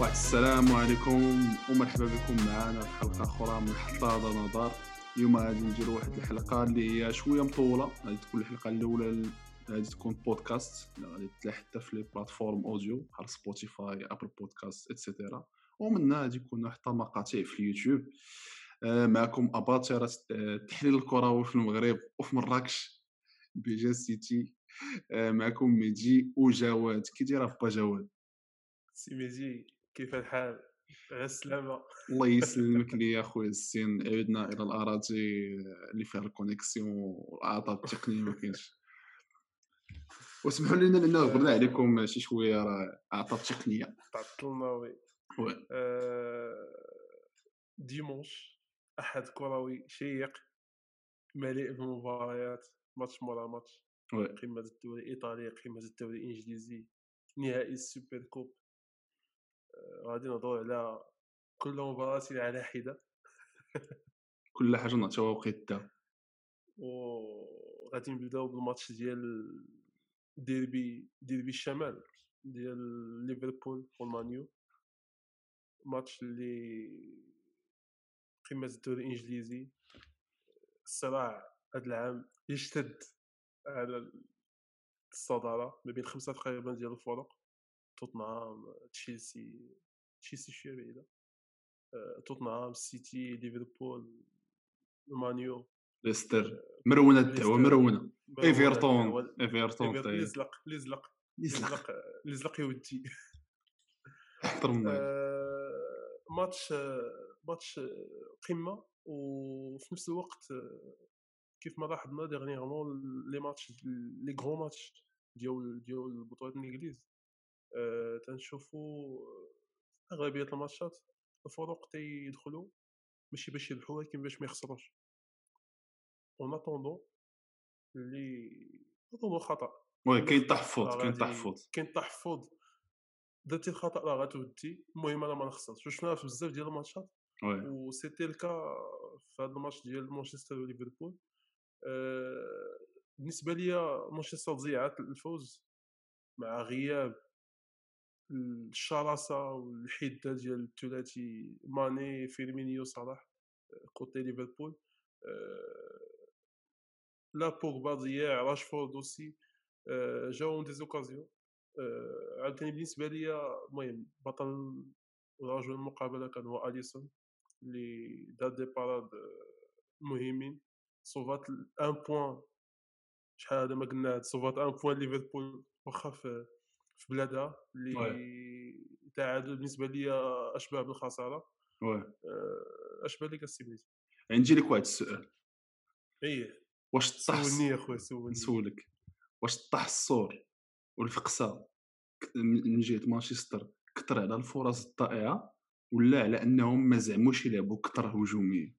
السلام عليكم ومرحبا بكم معنا في حلقة أخرى من حطاده نظر. اليوم غادي نديرو واحد الحلقة اللي هي شوية مطولة. غادي تكون الحلقة الأولى غادي تكون بودكاست غادي تلاح حتى في les plateformes audio بحال Spotify Apple Podcast et cetera ومنها غادي يكونوا حتى مقاطع في اليوتيوب. آه، معكم أباطرة التحليل الكروي في المغرب وفي مراكش بهجة city. آه، معكم ميجي وجواد. كي داير با جواد سي ميجي. كيف الحال؟ على السلامة الله يسلمك لي اخويا السين. عدنا إلى الأراضي اللي فيها ال connexion والاعطاب التقنية ما كاينش. واسمحوا لنا لأن غبرنا عليكم شي شوية راه اعطاب تقنيه تعطلنا oui. آه، dimanche أحد كروي شيق مليء بالمباريات ماتش مورا ماتش. قمة الدوري الإيطالي قمة الدوري الإنجليزي نهائي ال Super Coupe. غادي نهضروا على كل مباراة على حدة. كل حاجة نعطيوها وقيتها وغادي نبداو بالماتش ديال ديربي ديربي الشمال ديال ليفربول والمانيو ماتش اللي قمة الدوري الإنجليزي الصراع هذا العام يشتد على الصدارة ما بين خمسة تقريبا ديال الفرق. توتنهام تشيلسي تشيلسي شوية بعيدة آه، توتنهام سيتي ليفربول المانيو ليستر مرونه ليستر. مرونه إيفر- طيب ليزلق ليزلق ليزلق ليزلق يودي احترم match match قمه وفي نفس الوقت كيف ما لاحظنا dernièrement les matchs les gros matchs ديال ديال بطولة الانجليز تنشوفوا آه، أغلبية ال matchات الفرق تيدخلوا ماشي باش يربحوا ولكن باش ما يخسروش. en attendant اللي en attendant خطأ. oui كاين تحفظ كاين تحفظ كاين تحفظ درتي الخطأ راه غتودي. المهم أنا ما نخسرش. وشفناها في بزاف ديال الماتشات وي وسيتي الكا في هذا الماتش ديال مانشستر وليفربول آه، بالنسبة ليا مانشستر ضيعت الفوز مع غياب الشراسة والحدة ديال الثلاثي ماني فيرمينيو صلاح كوتي ليفربول آه، لا بوغبا ضياع راشفورد aussi آه، جاهم des occasions آه، عاوتاني بالنسبة ليا المهم بطل رجل المقابلة كان هو أليسون اللي دار des parades مهمين. sauvé un point شحال هذا ما قلنا sauvé un point ليفربول واخا في في بلادها اللي تعادل بالنسبة ليا أشبه بالخسارة. آه، أشبه لك السي بليز عندي لك واحد السؤال. إيه. واش طاح سولني يا خويا سولني. نسولك. واش طاح الصور والفقصه ك- من جهة مانشستر كثر على الفرص الضائعة ولا على أنهم ما زعموش يلعبوا كثر هجوميا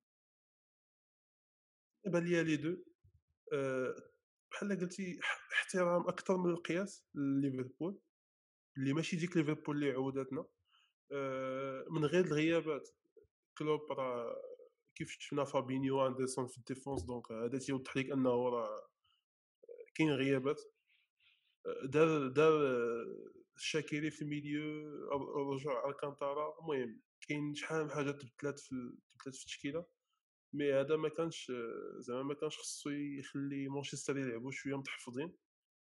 بان ليا لي دو. آه، بحال قلتي احترام أكثر من القياس لليفربول. اللي ماشي ديك ليفربول اللي عودتنا آه، من غير الغيابات. كلوب راه كيف شفنا فابينيو أندرسون في la défense donc هذا تيوضح لك أنه راه كاين غيابات. آه، دار دار آه، الشاكيري في ال milieu رجع ألكانتارا. المهم كاين شحال من حاجة تبدلات في تبدلات في التشكيلة mais هذا ما كانش آه، زعما ما كانش خصو يخلي مانشستر يلعبوا شوية متحفظين.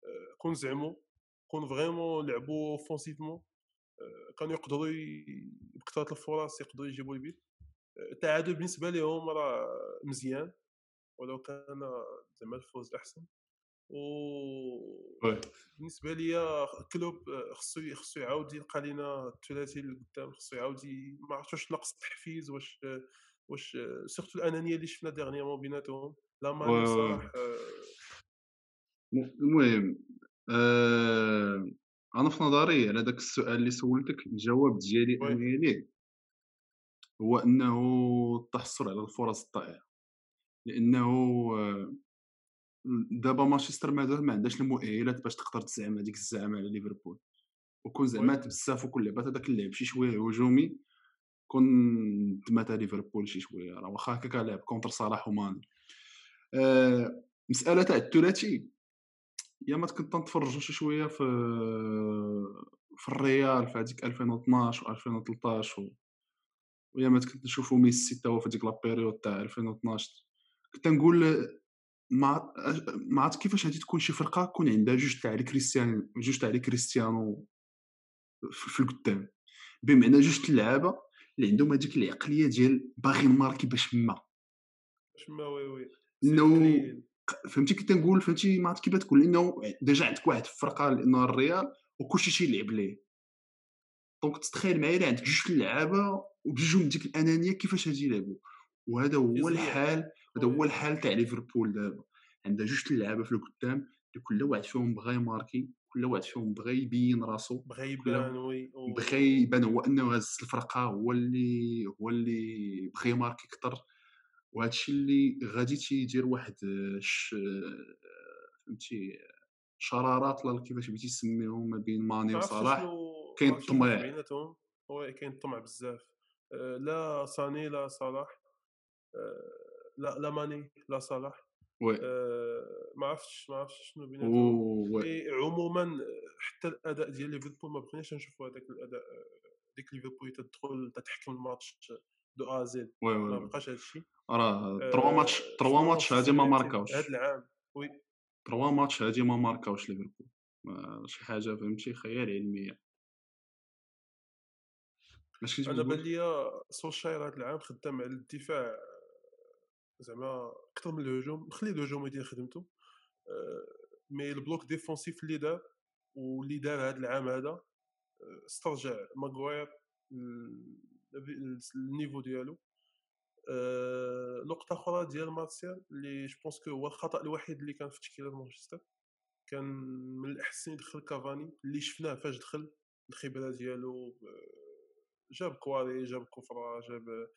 آه، كون زعموا كون vraiment لعبوا offensivement كانوا يقدروا بكثرة الفرص يقدروا يجيبوا البيت. آه، التعادل بالنسبة لهم راه مزيان ولو كان زعما الفوز أحسن. و بالنسبة ليا كلوب آه، خصو خصو يعاود يلقى لينا الثلاثي اللي قدام خصو يعاود ما عرفتش واش ناقص التحفيز واش آه، واش آه، surtout الأنانية اللي شفنا dernièrement بيناتهم. لا. صلاح آه، المهم آه أنا في نظري على داك السؤال اللي سولتك الجواب ديالي. أنا ليه هو أنه التحصل على الفرص الضائعه لأنه آه، دابا مانشستر مازال ما عندهاش المؤهلات باش تقدر تزعم هذيك الزعامه على ليفربول. وكون زعمات بزاف وكل لعبات هذاك اللعب شي شوية هجومي كون دمات ليفربول شي شوية راه واخا هكاك لعب contre صلاح وماني. آه مسألة تاع الثلاثي يا ما كنت نتفرجوا شي شوية في في الريال في هذيك 2012 و 2013 و ويا ما كنت نشوفو ميسي تا هو في ديك la période تاع 2012 كنت نقول ما ما عرفت كيفاش غادي تكون شي فرقة كون عندها جوج تاع كريستيانو جوج تاع كريستيانو في القدام. بمعنى جوج اللعابه اللي عندهم هذيك العقلية ديال باغي يماركي باش ما. باش ما oui oui انه فهمتي كنت نقول فهمتي ما عرفت كيف تقول انه déjà عندك واحد الفرقة لأنه الريال وكلشي تيلعب ليه. donc تتخيل معايا عندك جوج اللعابة وبجوجهم ديك الأنانية كيفاش غادي يلعبوا. وهذا هو الحال هذا هو الحال تاع ليفربول دابا. عندها جوج اللعابة في القدام كل واحد فيهم بغى يماركي كل واحد فيهم بغى يبين راسو بغى يبان وي بغى يبان هو إنه هز الفرقة هو اللي هو اللي بغى يماركي أكثر وهذا الشيء اللي غادي تيدير واحد ش... فهمتي شرارات لا كيفاش بغيتي تسميهم ما بين ماني وصلاح كاين الطمع بيناتهم هو كاين الطمع بزاف. آه، لا ساني لا صلاح آه، لا لا ماني لا صلاح. Oui. آه، ما عرفتش ما عرفتش شنو بيناتهم. عموما حتى الأداء ديال ليفربول ما بقيناش نشوفوا هذاك الاداء ديك ليفربول تدخل تتحكم الماتش de A à Z ما بقاش هذا الشيء راه trois matchs trois matchs هادي ما ماركاوش. هذا العام. Oui. trois matchs هادي ما ماركاوش ليفربول. شي حاجة فهمتي؟ خيال علمية. أنا بان ليا سولشاير هذا العام خدام على الدفاع زعما أكثر من الهجوم. خلي الهجوم يدير خدمته آه، mais ال bloc défensif اللي دار واللي دار هذا العام هذا آه، استرجع ماغواير ال niveau ديالو. أه نقطة أخرى ديال مارسيال اللي je pense هو الخطأ الوحيد اللي كان في تشكيلة مانشستر. كان من الأحسن يدخل كافاني اللي شفناه فاش دخل. الخبرة ديالو جاب corner جاب coup franc جاب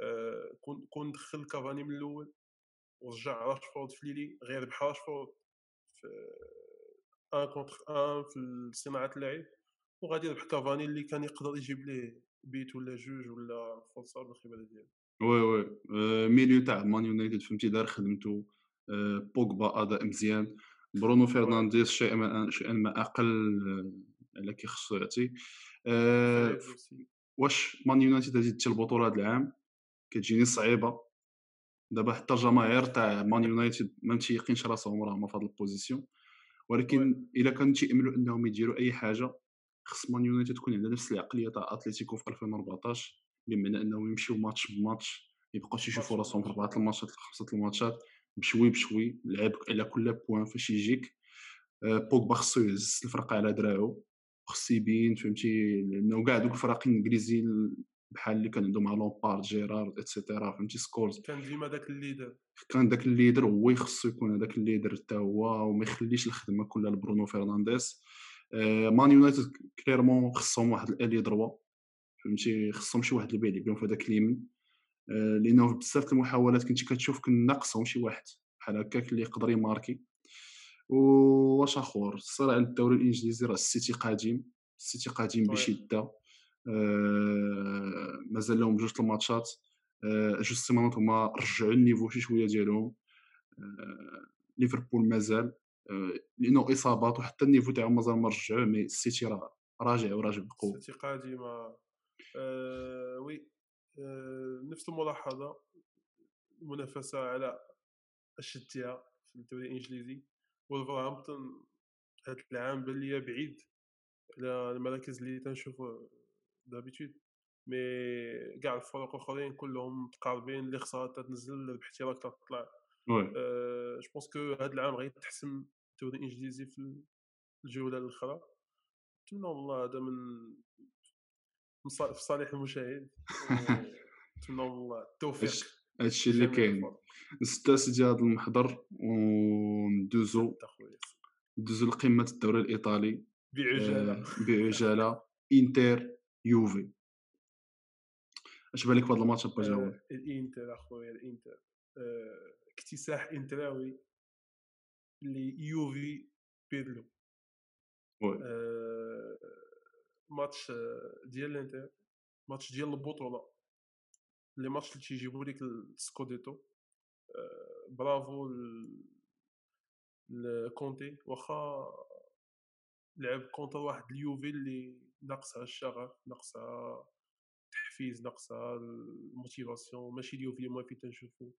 آه كون كون دخل كافاني من الأول ورجع راشفورد في ليلي غير بحال راشفورد في en contre en في صناعة اللعب وغادي يربح كافاني اللي كان يقدر يجيب ليه. بيت ولا جوج ولا فرصه بالخبره ديالو. Oui Oui. آه milieu تاع مان يونايتد فهمتي؟ دار خدمته آه بوغبا أداء مزيان. برونو فرنانديز شيئا ما شيئا ما أقل آه، على كي خصو يعطي. آه واش مان يونايتد غادي تجي البطولة هذا العام؟ كتجيني صعيبة. دابا حتى الجماهير تاع مان يونايتد ما متيقينش راسهم راهم في هذا ال position. ولكن إلا كانوا تيأملوا أنهم يديروا أي حاجة خص مان يونايتد تكون عندها نفس العقلية تاع أتلتيكو في 2014 بمعنى أنهم يمشيو ماتش بماتش ما يبقاوش يشوفوا راسهم في أربعة الماتشات خمسة الماتشات بشوي بشوي لعب على كل point فاش يجيك. آه، بوغبا خصو يهز الفرقة على دراعو خصو يبين فهمتي؟ لأنه كاع دوك الفرق الإنجليزي بحال اللي كان عندهم لامبارد جيرارد et cetera فهمتي؟ سكولز كان ديما داك ال leader. كان داك ال leader هو خصو يكون هذاك ال leader حتى هو وما يخليش الخدمة كلها لبرونو فرنانديز. آه مان يونايتد clairement خصهم واحد ال ailier droit فهمتي؟ خصهم شي واحد اللي بيلعب بهم في هذاك اليمين. آه لأنه بزاف المحاولات كنتي كتشوف كان ناقصهم شي واحد بحال هكاك اللي يقدر يماركي. واش آخر؟ الصراع الدوري الإنجليزي راه السيتي قادم السيتي قادم بشدة. آه مازال لهم جوج الماتشات. آه جوج سيمانات هما رجعوا ال niveau شي شوية ديالهم. آه ليفربول مازال. آه لأنه إصابات وحتى ال niveau تاعهم مازال ما رجعوا mais السيتي راه راجع وراجع بقوة. السيتي قادمه آه oui آه نفس الملاحظة المنافسة على اشدها في الدوري الإنجليزي ولفرهامبتون هاد العام بان ليا بعيد على المراكز اللي تنشوف d'habitude mais كاع الفرق الأخرين كلهم متقاربين اللي خسرت تنزل اللي راك تطلع. je pense que هاد العام غيتحسم الدوري الانجليزي في الجوله الاخرى نتمنى والله هذا من في صالح المشاهد. نتمنى والله التوفيق. هادشي اللي كاين؟ نستاسد هذا المحور وندوزو ندوزو. لقمة الدوري الإيطالي. بعجالة. آه بعجالة. إنتر يوفي. اش بالك في هذا الماتش با جاوب آه الإنتر أخويا الإنتر. آه اكتساح انتراوي ليوفي بيرلو. آه ماتش ديال الانتر ماتش ديال البطولة les matchs اللي تيجيبوا لك السكوديتو. آه، برافو لكونتي واخا لعب contre واحد اليوفي اللي ناقصها الشغف ناقصها التحفيز ناقصها ال motivation. ماشي اليوفي اللي موالفين تنشوفو.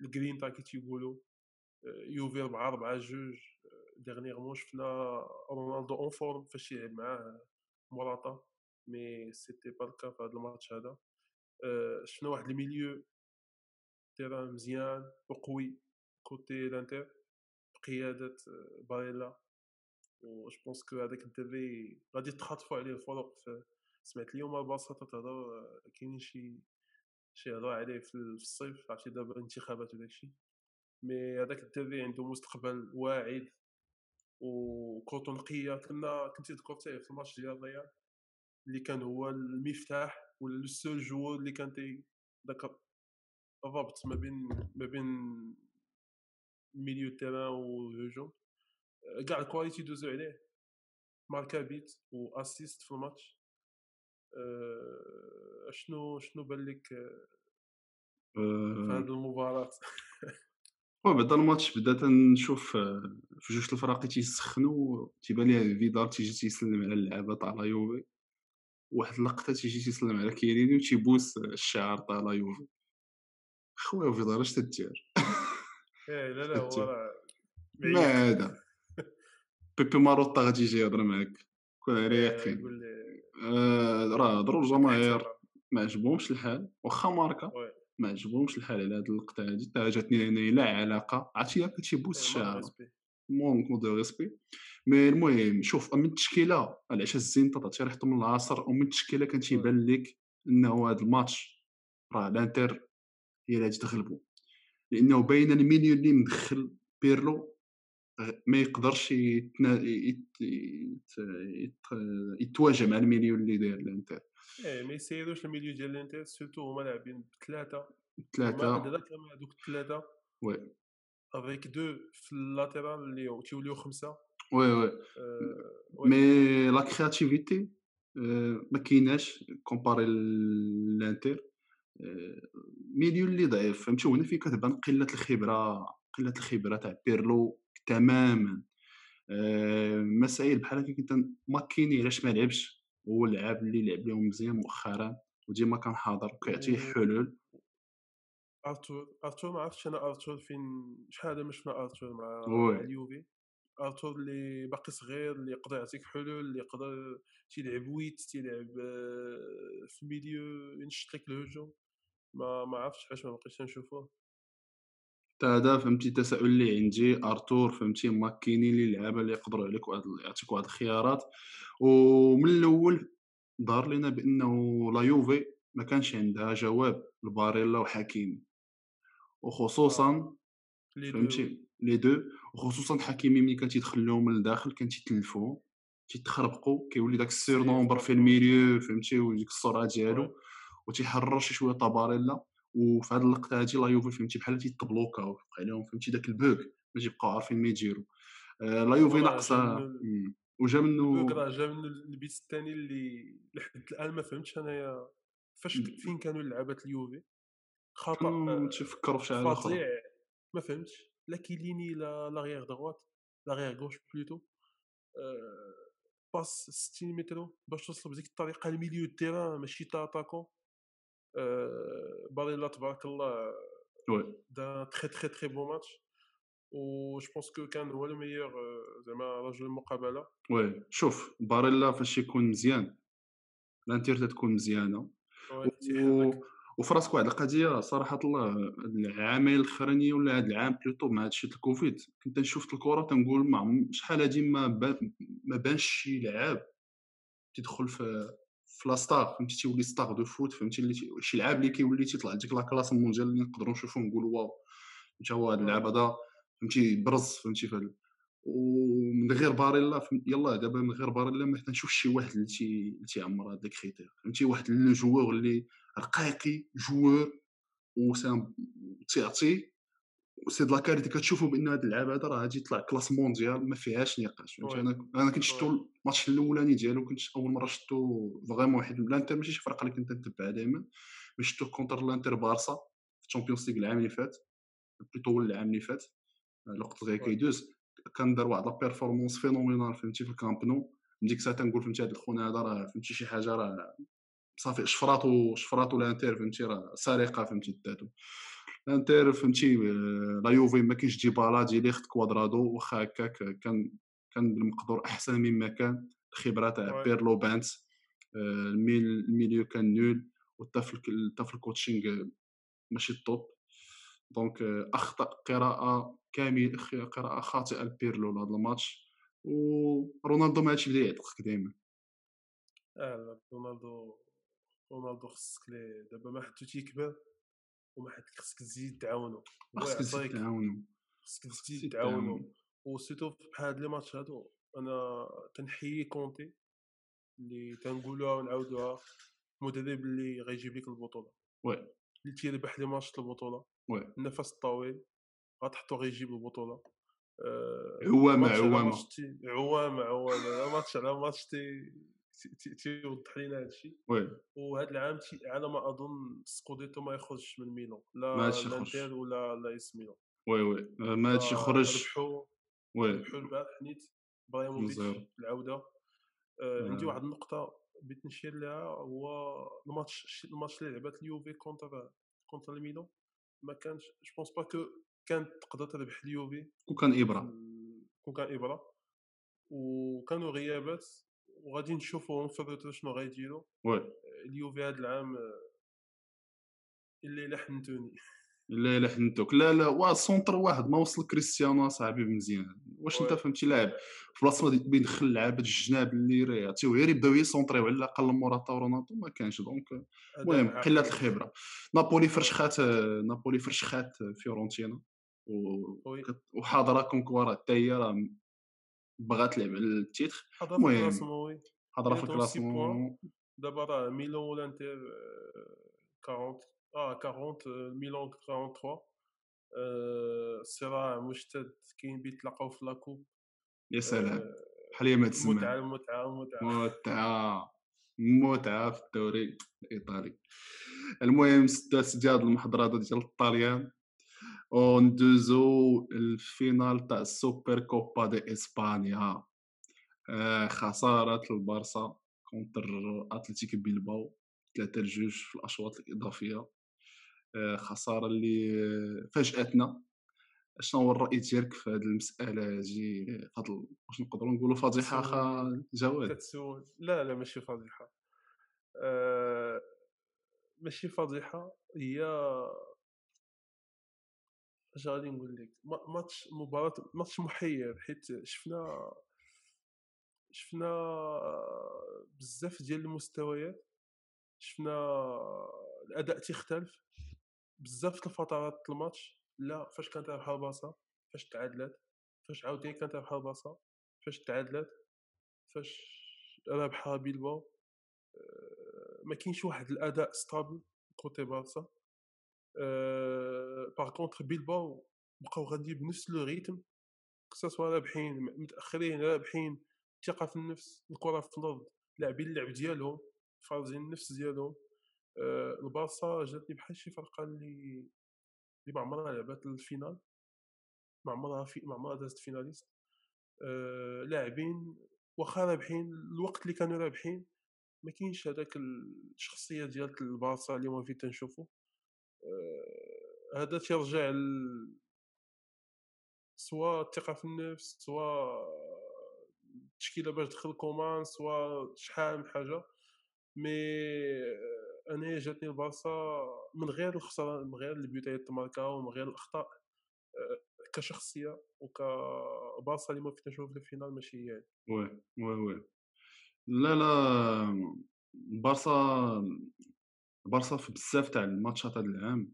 الجرينتا كي تيقولوا يوفي 4 4 جوج dernièrement شفنا رونالدو en forme فاش يلعب معاه موراتا mais c'était pas le cas في هذا الماتش هذا شفنا واحد ال milieu terrain مزيان وقوي côté لانتر بقياده باريلا و je pense que هذاك الدري غادي تخاطفوا عليه الفرق سمعت اليوم البارصا تهضر كاينين شي شي هضرة عليه في الصيف عرفتي دابا انتدابات وداكشي mais هذاك الدري عنده مستقبل واعد وكورتو نقية. كنا كنت تذكر حتى في الماتش ديال الريال اللي كان هو المفتاح ولا le seul joueur اللي كان تي داك الربط ما بين ما بين ال milieu terrain والهجوم كاع ال qualité دوزو عليه. ماركا بيت و assist في الماتش. أه شنو شنو بان لك في هذه المباراة؟ بعد الماتش بدات نشوف في جوج الفراقي تيسخنوا تيبان لي فيدال تيجي تيسلم على اللعابه تاع لا يوفي. واحد اللقطة تيجي تيسلم على كيريني وتيبوس الشعار تاع لا يوفي. خويا فيدال اش تدير لا لا هو ما هذا بيبي ماروتا غادي يجي يهضر معاك. كون على يقين راه هضروا الجماهير ما عجبهمش الحال واخا ماركا ما عجبهمش الحال على هاد اللقطه هادي حتى جاتني أنا لا علاقة. عرفتي؟ ياك تيبوس الشعار manque de respect. mais المهم شوف من التشكيلة العشا الزينة تعطي ريحته من العصر ومن التشكيلة كان تيبان لك انه هذا الماتش راه الإنتر هي اللي غادي تغلبو. لأنه باين ال milieu اللي مدخل بيرلو ما يقدرش يتنا... يت... يت... يت... يتواجه مع ال milieu اللي داير الإنتر. إيه ما يسيروش ال milieu ديال الانتر surtout هما لاعبين بثلاثه ثلاثة هذوك الثلاثه oui. avec deux في ال latéral اللي تيوليو خمسة. oui oui. mais la créativité ما كايناش comparé الانتر milieu اللي ضعيف. فهمتي؟ هنا فين كتبان قلة الخبرة قلة الخبرة تاع بيرلو تماما. مسائل بحال هكا كنت ماكيني علاش ما لعبش؟ هو اللعاب اللي لعب لهم مزيان مؤخرا وديما كان حاضر وكيعطيه حلول. ارتور ارتور ما عرفتش أنا ارتور فين شحال هذا ما شفنا ارتور مع, اليوفي؟ ارتور اللي باقي صغير اللي يقدر يعطيك حلول اللي يقدر تيلعب ويت تيلعب في ال milieu ينشط لك الهجوم. ما ما عرفتش علاش ما بقيتش نشوفوه. حتى هذا فهمتي التساؤل اللي عندي أرتور فهمتي ماكيني اللي اللعابه اللي يقدروا عليك يعطيك واحد الخيارات. ومن الأول ظهر لنا بأنه لا يوفي ما كانش عندها جواب لباريلا وحكيمي وخصوصا آه. فهمتي؟ les deux. وخصوصا حكيمي ملي كان تيدخل لهم من الداخل كان تيتلفوا تيتخربقوا كيولي داك السير نومبر في الميليو فهمتي وديك السرعه ديالو. وتيحرر شي شوية طباريلا وفي هذه اللقطة هذه لا يوفي فهمتي بحال تيتبلوكاو بقى عليهم فهمتي داك البوك ما تيبقاو عارفين ما يديروا. آه لا يوفي ناقصة وجا منه راه جا من البيت الثاني اللي لحد الآن ما فهمتش أنايا فاش فين كانوا اللعابات اليوفي؟ خطأ آه، تفكروا في شي حاجة أخرى ما فهمتش. لا كيليني لا لاغيير دوات l'arrière gauche plutôt. أه passe 60 متر باش توصل بهذيك الطريقة ال milieu terrain ماشي تا attaquant أه باريلا تبارك الله دا très très très bon match و je pense que كان هو ال meilleur زعما رجل المقابله oui شوف باريلا فاش يكون مزيان لانتير تكون مزيانه و... وفي راسك واحد القضية صراحة الله العامين الاخرانيين ولا هذا العام plutôt مع هادشي الكوفيد كنت نشوف الكره تنقول مع شحال هادي ما ما بانش شي لعاب تيدخل في في la star فهمتي؟ تيولي star de foot فهمتي؟ اللي شي لعاب اللي كيولي تيطلع ديك la classe mondiale اللي نقدروا نشوفوا نقولوا واو فهمتي؟ هو هذا اللعاب هذا فهمتي؟ برز فهمتي؟ في ومن غير باريلا يلا دابا من غير باريلا ما نشوف شي واحد اللي تي تيعمر هاد ال critère فهمتي؟ واحد le joueur اللي رقيقي joueur وسام تيعطي c'est de la qualité كتشوفوا بان هذا اللعاب هذا راه غادي يطلع classe mondiale ما فيهاش نقاش أنا أنا كنت شفتو الماتش الأولاني ديالو كنت أول مرة شفتو vraiment واحد الانتر ماشي شي فرقة اللي كنت نتبعها دائما mais شفتو contre الإنتر بارسا في ال Champions League العام اللي فات plutôt العام اللي فات. الوقت غير كيدوز. كان دار واحد la performance phénoménale فهمتي في الكامب نو من ديك الساعة تنقول فهمتي هذا الخونة هذا راه فهمتي شي حاجة راه صافي شفراتو شفراتو الإنتر فهمتي راه سرقه فهمتي داتو الانتر فهمتي آه، لا يوفي ما كاينش ديبالا ديليخت كوادرادو واخا هكاك كان كان بالمقدور أحسن مما كان الخبرة تاع. بيرلو بانت آه، الميل الميليو كان نول والطفل الطفل الكوتشينغ ماشي الطوب. دونك آه، أخطأ قراءة كامل قراءة خاطئة لبيرلو لهذا الماتش. ورونالدو ما هادشي بدا يعتقك دائما آه رونالدو رونالدو خصك ليه دابا ما حدو تيكبر وما حد خصك تزيد تعاونو. هو خاصك تزيد يعطيك تعاونوا خصك خصك تزيد تعاونو. surtout بحال هاد les matchs هادو أنا تنحيي كونتي اللي تنقولوها ونعاودوها مدرب اللي غيجيب لك البطولة. وي. اللي تيربح لي ماتش البطولة. وي. النفس الطويل غتحطو غيجيب البطولة. عوامة ماتش تي- عوامة عوامة. ماتش على ماتش تي- تيوضح لينا هادشي وي. وهذا العام على ما أظن سكوديتو ما يخرجش من ميلان. لا. الانتر ولا لا اس ميلان. وي وي. آه، ما هادشي خرج وي. ربحوا البارح نيت إبراهيموفيتش. العوده آه، عندي. واحد النقطة بغيت نشير لها هو الماتش الماتش اللي لعبات اليوفي كونتر كونتر الميلان ما كانش جو بونس با كو كانت تقدر تربح اليوفي. وكان إبرة. في- كون كان إبرة. وكانوا غيابات وغادي نشوفوهم في الروتر شنو غيديروا وي. اليوفي هذا العام آه، اللي إلا حنتوني. لا لا حنتوك. لا لا وا سونتر واحد ما وصل كريستيانو صاحبي مزيان واش أنت. فهمتي لاعب؟ في بلاصة ما بيدخل لعابه الجناب اللي راه غير يبداو يسونطريو على الأقل موراتا ورونالدو ما كانش. دونك المهم قلة. الخبرة. نابولي فرشخات نابولي فرشخات فيورنتينا وحاضرة كونكورا حتى هي راه بغات تلعب على التيتر في المهم. حاضره في الكلاسمون دابا راه ميلان والانتر آه، 40 آه 40 آه، ميلان 43 آه، صراع مشتد كاين بيتلاقاو في لاكوب يا سلام آه، بحال هي ما تسمع متعة متعة متعة. متعة متعة في الدوري الإيطالي. المهم هاد المحضرة هادو ديال الطاليان. وندوزو ال finale تاع السوبر كوبا دي اسبانيا آه خسارة البارسا contre اتلتيك بيلباو 3 لجوج في الاشواط الاضافية آه خسارة اللي فاجأتنا شنو هو الرأي ديالك في هذه المسألة هادي فهاد ال- واش نقدروا نقولوا فضيحة اخا جواد كتسول لا لا ماشي فضيحه آه، ماشي فضيحه هي اش غادي نقول لك؟ ما- ماتش مباراة ماتش محير حيت شفنا شفنا بزاف ديال المستويات شفنا الأداء تيختلف بزاف الفترات الماتش. لا فاش كانت رابحه البارسا فاش تعادلات فاش عاوتاني كانت رابحه البارسا فاش تعادلات فاش رابحه بيلباو. آه، ما كاينش واحد الأداء stable côté بارسا par contre بيلباو بقاو غادي بنفس le rythme que ça رابحين متأخرين رابحين الثقه في النفس الكرة في الأرض لاعبين اللعب ديالهم فارزين النفس ديالهم آه، البارسا جاتني بحال شي فرقة اللي اللي ما عمرها لعبات ال finale ما عمرها في ما عمرها دازت finaliste آه، لاعبين واخا رابحين الوقت اللي كانوا رابحين ما كاينش هذاك الشخصية ديال البارسا اللي ما في تنشوفو هذا تيرجع ل... سواء الثقة في النفس سواء التشكيلة باش دخل كومان سواء شحال من حاجة mais أنا جاتني البارسا من غير الخسارة من غير البيتوات تماركاو من غير الأخطاء آه، كشخصية وكبارسا اللي ما فينا نشوف في ال finale ماشي هي هادي. oui oui oui لا لا البارسا البارسا في بزاف تاع ال matchات هذا العام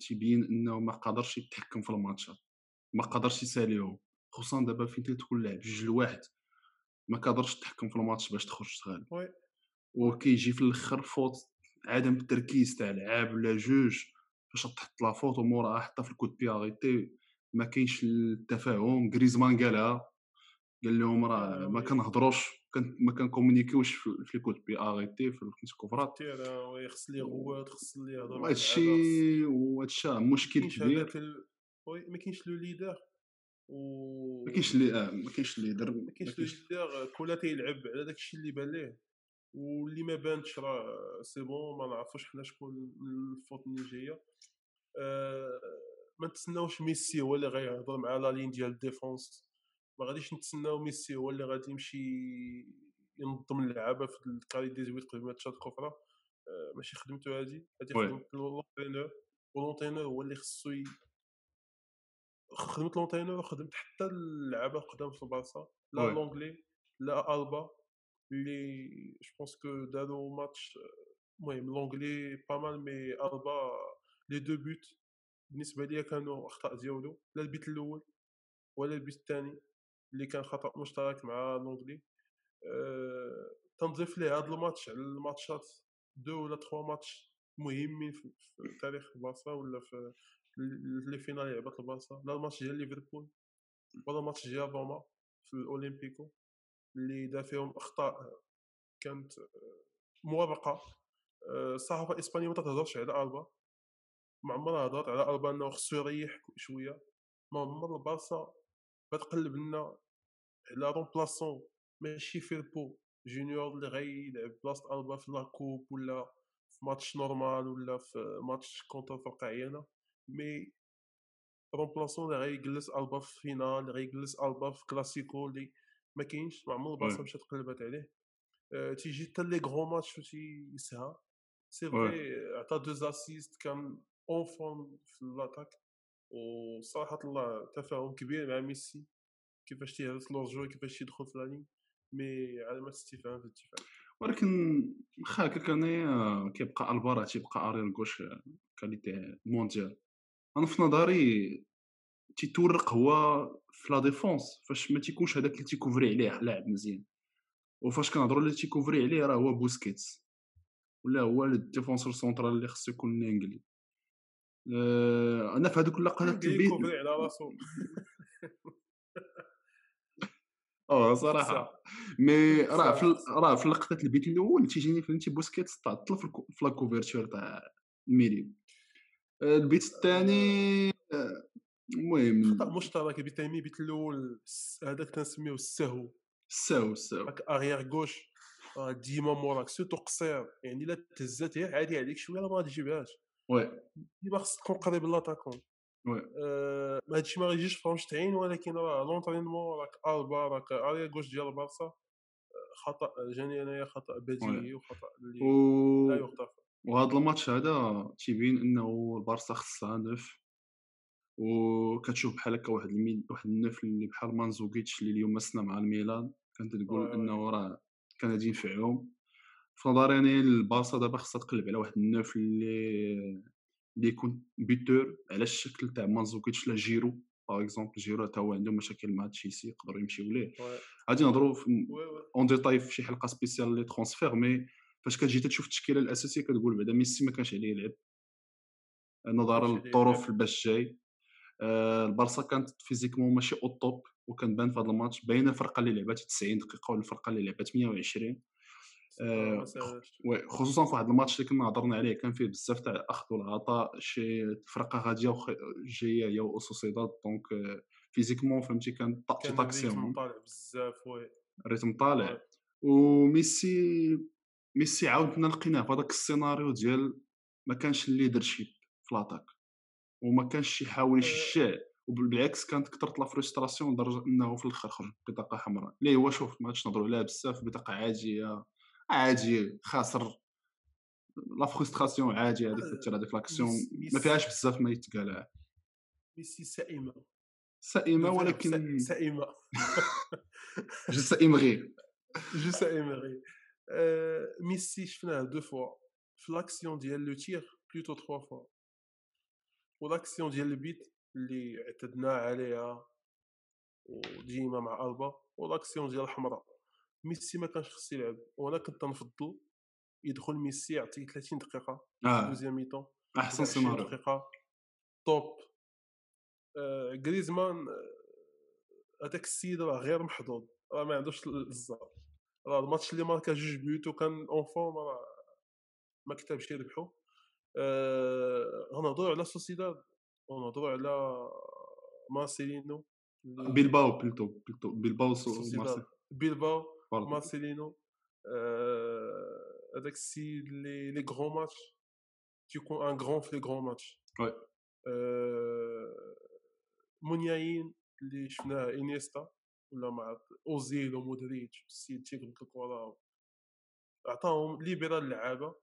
تيبين إنه ما قادرش يتحكم في ال matchات ما قادرش يساليهم خصوصا دابا فين تكون لاعب جوج لواحد ما قادرش تحكم في الماتش باش تخرج تا غالب. وكيجي في الآخر faute عدم التركيز تاع لعاب ولا جوج فاش تحط la faute وموراها حتى في ال coups de pied arrêtés ما كاينش التفاهم. غريزمان قالها قال لهم راه آه، ما. كنهضروش. كن ما كنكومونيكيوش في في الكود بي اريتي في الكوفرات تيرا oui خص لي غوات خص لي الشيء وهذا الشيء مشكل كبير. oui ما كاينش le leader و ما كاينش اللي آه ما كاينش اللي يدر ما كاينش يدير كل تيلعب على داك الشيء اللي بان ليه. واللي ما بانش راه c'est bon ما نعرفوش حنا شكون ال faute اللي جاية آه ما نتسناوش ميسي هو اللي غيهضر مع la ligne ديال ال défense. ما غاديش نتسناو ميسي هو اللي غادي يمشي ينظم اللعابة في ال carré des dix-huit قبل matchات أخرى آه ماشي خدمته هادي هادي. خدمت l'entraîneur و l'entraîneur هو اللي خصو. خدمت l'entraîneur وخدمت حتى اللعابة القدام في البارسا لا. لونغلي لا ألبا اللي جو pense que داروا ماتش المهم لونغلي pas mal mais ألبا les deux buts بالنسبة ليا كانوا أخطاء ديالو لا البيت الأول ولا البيت الثاني اللي كان خطأ مشترك مع لونغلي أه تنضيف ليه هذا الماتش على ال matchات deux ولا trois matchs مهمين في, تاريخ البارسا ولا في les finales اللي لعبت البارسا لا الماتش ديال ليفربول ولا الماتش ديال روما في الأولمبيكو اللي دار فيهم أخطاء كانت آه، موافقه آه، الصحافة الإسبانية ما تهضرش على ألبا. ما عمرها هضرت على ألبا إنه خصو يريح شوية. ما عمر البارسا غتقلب لنا على remplaçant ماشي فيربو جونيور اللي غيلعب بلاصة البا في la coupe ولا في match normal ولا في match contre فرقة عيانة. mais remplaçant اللي غيجلس البا في finale اللي غيجلس البا في كلاسيكو اللي ما كاينش ما عمر البارسا. مشات قلبات عليه. آه، تيجي حتى les gros matchs فاش يسها c'est vrai عطا deux assists كان en forme في l'attaque وصراحة الله تفاهم كبير مع ميسي كيفاش تيهرس l'hors-jeu كيفاش تيدخل في لاني mais علامات استفهام في الدفاع ولكن واخا هكا كان آه، كيبقى البا تيبقى arrière gauche آه، qualité mondiale. أنا في نظري تيتورق هو في la défense فاش ما تيكونش هذاك اللي تي couvrir عليه لاعب مزيان. وفاش كنهضروا اللي تي couvrir عليه راه هو بوسكيتس. ولا هو ال défenseur central اللي خصو يكون نانجلي آه، أنا في هذوك اللقطات البيت كوفري على راسو آه صراحة. مي راه في. راه في لقطة البيت الأول تيجيني فهمتي بوسكيتس تعطل في الكو- في لا كوفرتور تاع الميليو آه، البيت الثاني آه، المهم. خطأ مشترك بيت تيمي بيت الأول هذاك تنسميوه السهو. ساو ساو راك اغيير غوش ديما موراك سيرتو قصير. يعني الا تهزات غير عادي عليك شوية راه ما غاديجيبهاش وي ديما خصك تكون قريب لاتاكون وي آه ما هادشي ما غيجيش في ماتش تعين ولكن راه لونترينمون راك البا راك اريا غوش ديال البارسا خطا جاني انايا خطا بديهي وخطا اللي و... لا يغتفر وهذا الماتش هذا تيبين انه البارسا خصها نوف وكتشوف بحال هكا واحد الميل واحد النوف اللي بحال مانزوكيتش اللي اليوم مسنا مع الميلان كانت تقول. انه راه كان غادي ينفعهم في نظري أنا البارسا دابا خصها تقلب على واحد ال neuf اللي اللي يكون buteur على الشكل تاع مانزوكيتش لا جيرو par exemple جيرو حتى هو عنده مشاكل مع تشيلسي يقدروا يمشيو ليه غادي نهضروا en détail في شي حلقة spéciale les transferts mais فاش كتجي تشوف التشكيلة الأساسية كتقول بعدا ميسي ما كانش عليه يلعب نظرا للظروف. باش جاي. آه، البارسا كانت physiquement ماشي au top وكان بان في هذا الماتش. باينة الفرقة اللي لعبات 90 دقيقة ولا الفرقه اللي لعبات 120 آه، آه، خصوصا في واحد الماتش اللي كنا هضرنا عليه كان فيه بزاف تاع الاخذ والعطاء شي فرقة غادية وخ... جاية هي وسوسيداد donc آه، physiquement فهمتي كان طا- كان تاكسيون الريتم طالع بزاف وي. ال rythme طالع. وميسي ميسي عاودنا لقيناه في هذاك السيناريو ديال ما كانش ال leadership في l'attaque وما كانش يحاول يشجع وبالعكس كانت كثرت la frustration لدرجة إنه في الآخر خرج بطاقة حمراء. اللي هو شوف ما غاديش نهضروا عليها بزاف بطاقة عادية. عادي خاسر لا فرستراسيون عادي هذيك تاثر هذيك لاكسيون ما فيهاش بزاف ما يتقال ميسي سائمة. سائمة ولكن سا- سائمة. جو سائم غير. جو سائمه آه، ميسي شفناه دو فوا. في لاكسيون ديال لو تير بلوتو تخوا فوا. ولاكسيون ديال البيت اللي اعتدنا عليها وديما مع ألبا ولاكسيون ديال الحمراء ميسي ما كانش خصو يلعب وأنا كنت نفضل يدخل ميسي يعطي 30 دقيقة آه. deuxième mi-temps أحسن 20 سيناريو. دقيقة. top آه غريزمان آه، هذاك السيد راه غير محظوظ. راه ما عندوش الزهر. راه الماتش اللي ماركا جوج بيوت وكان en forme راه ما كتبش يربحو. آه غنهضروا على سوسيداد ونهضروا على مارسيلينو بيلباو بلوتو بلوتو بيلباو سو سوسيداد. بيلباو. مارسيلينو هذاك السيد اللي les grands matchs تيكون un grand في les grands matchs oui. اللي شفناه إنييستا ولا مع اوزيل ومودريتش السيد تيقبض الكره عطاهم ليبرا اللعابه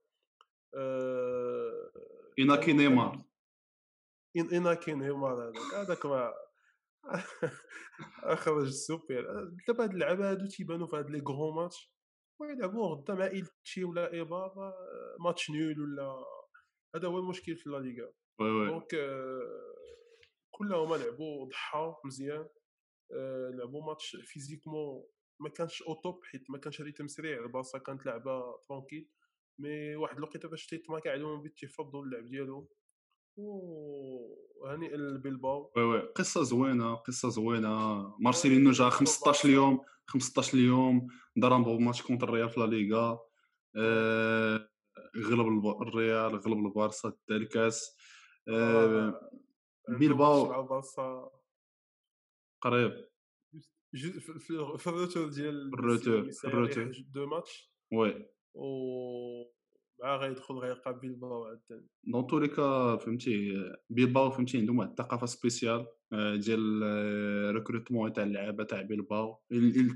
إناكي كانوا- نيمار. إناكي نيمار هذاك هذاك ما اخرج السوبر. دابا هاد اللعابه هادو تيبانو في هاد les grands matchs. ويلعبوا غدا مع إلتشي ولا ايبار آه، match nul ولا هذا هو المشكل في لا ليغا. donc آه، كلهم لعبوا ضحاو مزيان. آه، لعبوا ماتش physiquement ما كانش au top حيت ما كانش rythme سريع. البارسا كانت لعبة tranquille mais واحد الوقيته باش تيتماكا عليهم بيت تيفضوا اللعب ديالهم. وهنيئا للبلباو oui oui. قصة زوينة قصة زوينة. مارسيلينو جا 15 يوم 15 يوم ضرب match contre الريال في لا ليغا. آه، غلب الريال غلب البارسا دا الكاس آه، بيلباو. مع البارسا قريب. في- ال retour ديال ال retour، ال retour. deux matchs. oui. و مع غيدخل غيلقى بيلباو عاوتاني dans tous les cas فهمتي بيلباو فهمتي عندهم واحد الثقافة spéciale آه، ديال recrutement تاع اللعابة تاع بيلباو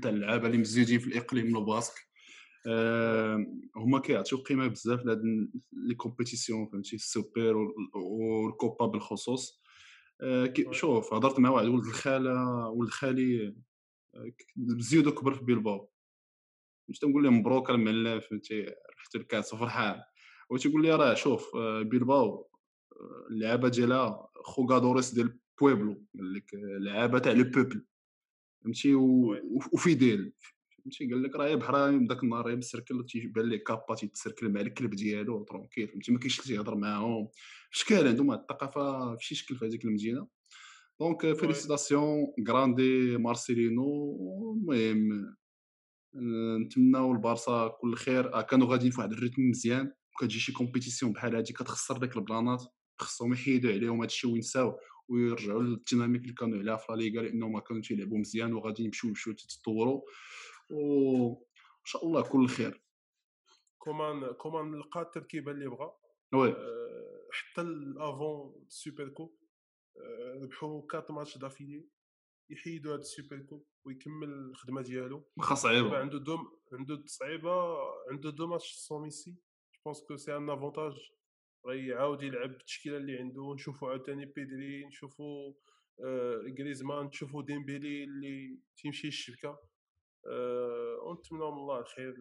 تاع اللعابة اللي مزيوجين في الإقليم الباسك. آه، هما كيعطيو قيمة بزاف لهاد les compétitions فهمتي السوبر وال- والكوبا بالخصوص. آه،. شوف هضرت مع واحد ولد الخالة ولد خالي آه، مزيودو كبر في بيلباو مش تنقول له مبروك المعلم فهمتي رحت الكاس وفرحان و تيقول لي راه شوف آه، بيلباو آه، اللعابة ديالها خوغادوريس ديال بويبلو قال لك آه، لعابة تاع لو بوبل فهمتي وفيديل فهمتي قال لك راه بحال داك النهار يا مسركل تيبان ليه كابا تيتسركل مع الكلب ديالو ترونكيل فهمتي ما كاينش اللي تيهضر معاهم. شكال عندهم واحد الثقافة في شي شكل في هذيك المدينة. donc félicitations grande مارسيلينو المهم نتمناو البارسا كل خير. آه، كانوا غاديين في واحد ال rythme مزيان. كتجي شي compétition بحال هادي كتخسر ديك البلانات. خصهم يحيدوا عليهم هادشي وينساو ويرجعوا لل dynamique اللي كانوا عليها في لا ليغا لأنه ما كانوا تيلعبوا مزيان وغادي يمشيو يمشيو تتطوروا وان شاء الله كل خير. كومان كومان لقى التركيبة اللي بغا. oui. آه، حتى ال avant super coupe ربحوا 4 matchs d'affilée يحيدوا هاد ال super coupe ويكمل الخدمة ديالو. واخا صعيبة. عنده deux عنده صعيبه عنده deux matchs sans ميسي je pense que c'est un avantage غيعاود يلعب بالتشكيلة اللي عنده. نشوفوا عاوتاني بيدري نشوفوا آه غريزمان نشوفوا ديمبيلي اللي تيمشي الشبكه آه ونتمنى من الله الخير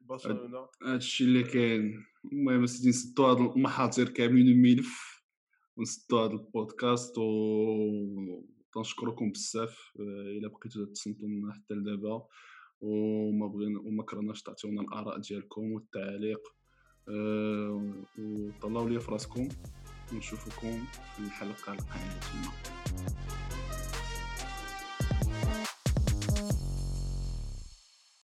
برشلونه هادشي اللي كاين. المهم سيدي نسدو هاد المحاضر كاملين الملف ونسدو هاد البودكاست و تنشكركم بزاف آه، إلا بقيتو تصنتوا لنا حتى لدابا. وما بغينا وما كرهناش تعطيونا الآراء ديالكم والتعليق. آه، وطلعوا لي في راسكم. ونشوفكم في الحلقة القادمة.